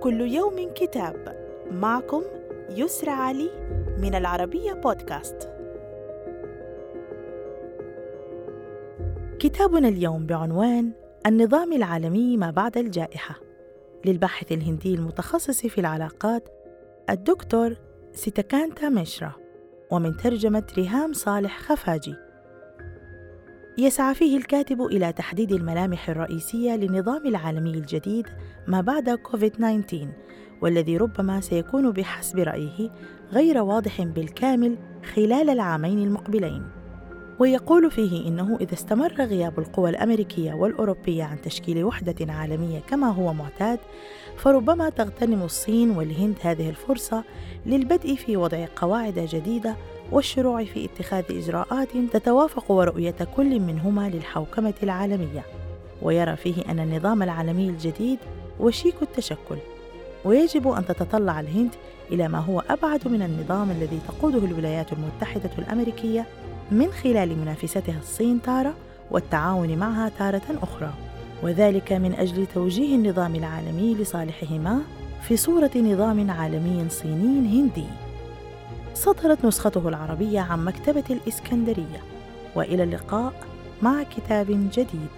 كل يوم كتاب. معكم يسرى علي من العربية بودكاست. كتابنا اليوم بعنوان النظام العالمي ما بعد الجائحة. للباحث الهندي المتخصص في العلاقات الدكتور سيتاكانتا ميشرا ومن ترجمة ريهام صالح خفاجي. يسعى فيه الكاتب إلى تحديد الملامح الرئيسية للنظام العالمي الجديد ما بعد كوفيد-19 والذي ربما سيكون بحسب رأيه غير واضح بالكامل خلال العامين المقبلين. ويقول فيه إنه إذا استمر غياب القوى الأمريكية والأوروبية عن تشكيل وحدة عالمية كما هو معتاد فربما تغتنم الصين والهند هذه الفرصة للبدء في وضع قواعد جديدة والشروع في اتخاذ إجراءات تتوافق ورؤية كل منهما للحوكمة العالمية. ويرى فيه أن النظام العالمي الجديد وشيك التشكل ويجب أن تتطلع الهند إلى ما هو أبعد من النظام الذي تقوده الولايات المتحدة الأمريكية من خلال منافستها الصين تارة والتعاون معها تارة أخرى وذلك من أجل توجيه النظام العالمي لصالحهما في صورة نظام عالمي صيني هندي. صدرت نسخته العربية عن مكتبة الإسكندرية وإلى اللقاء مع كتاب جديد.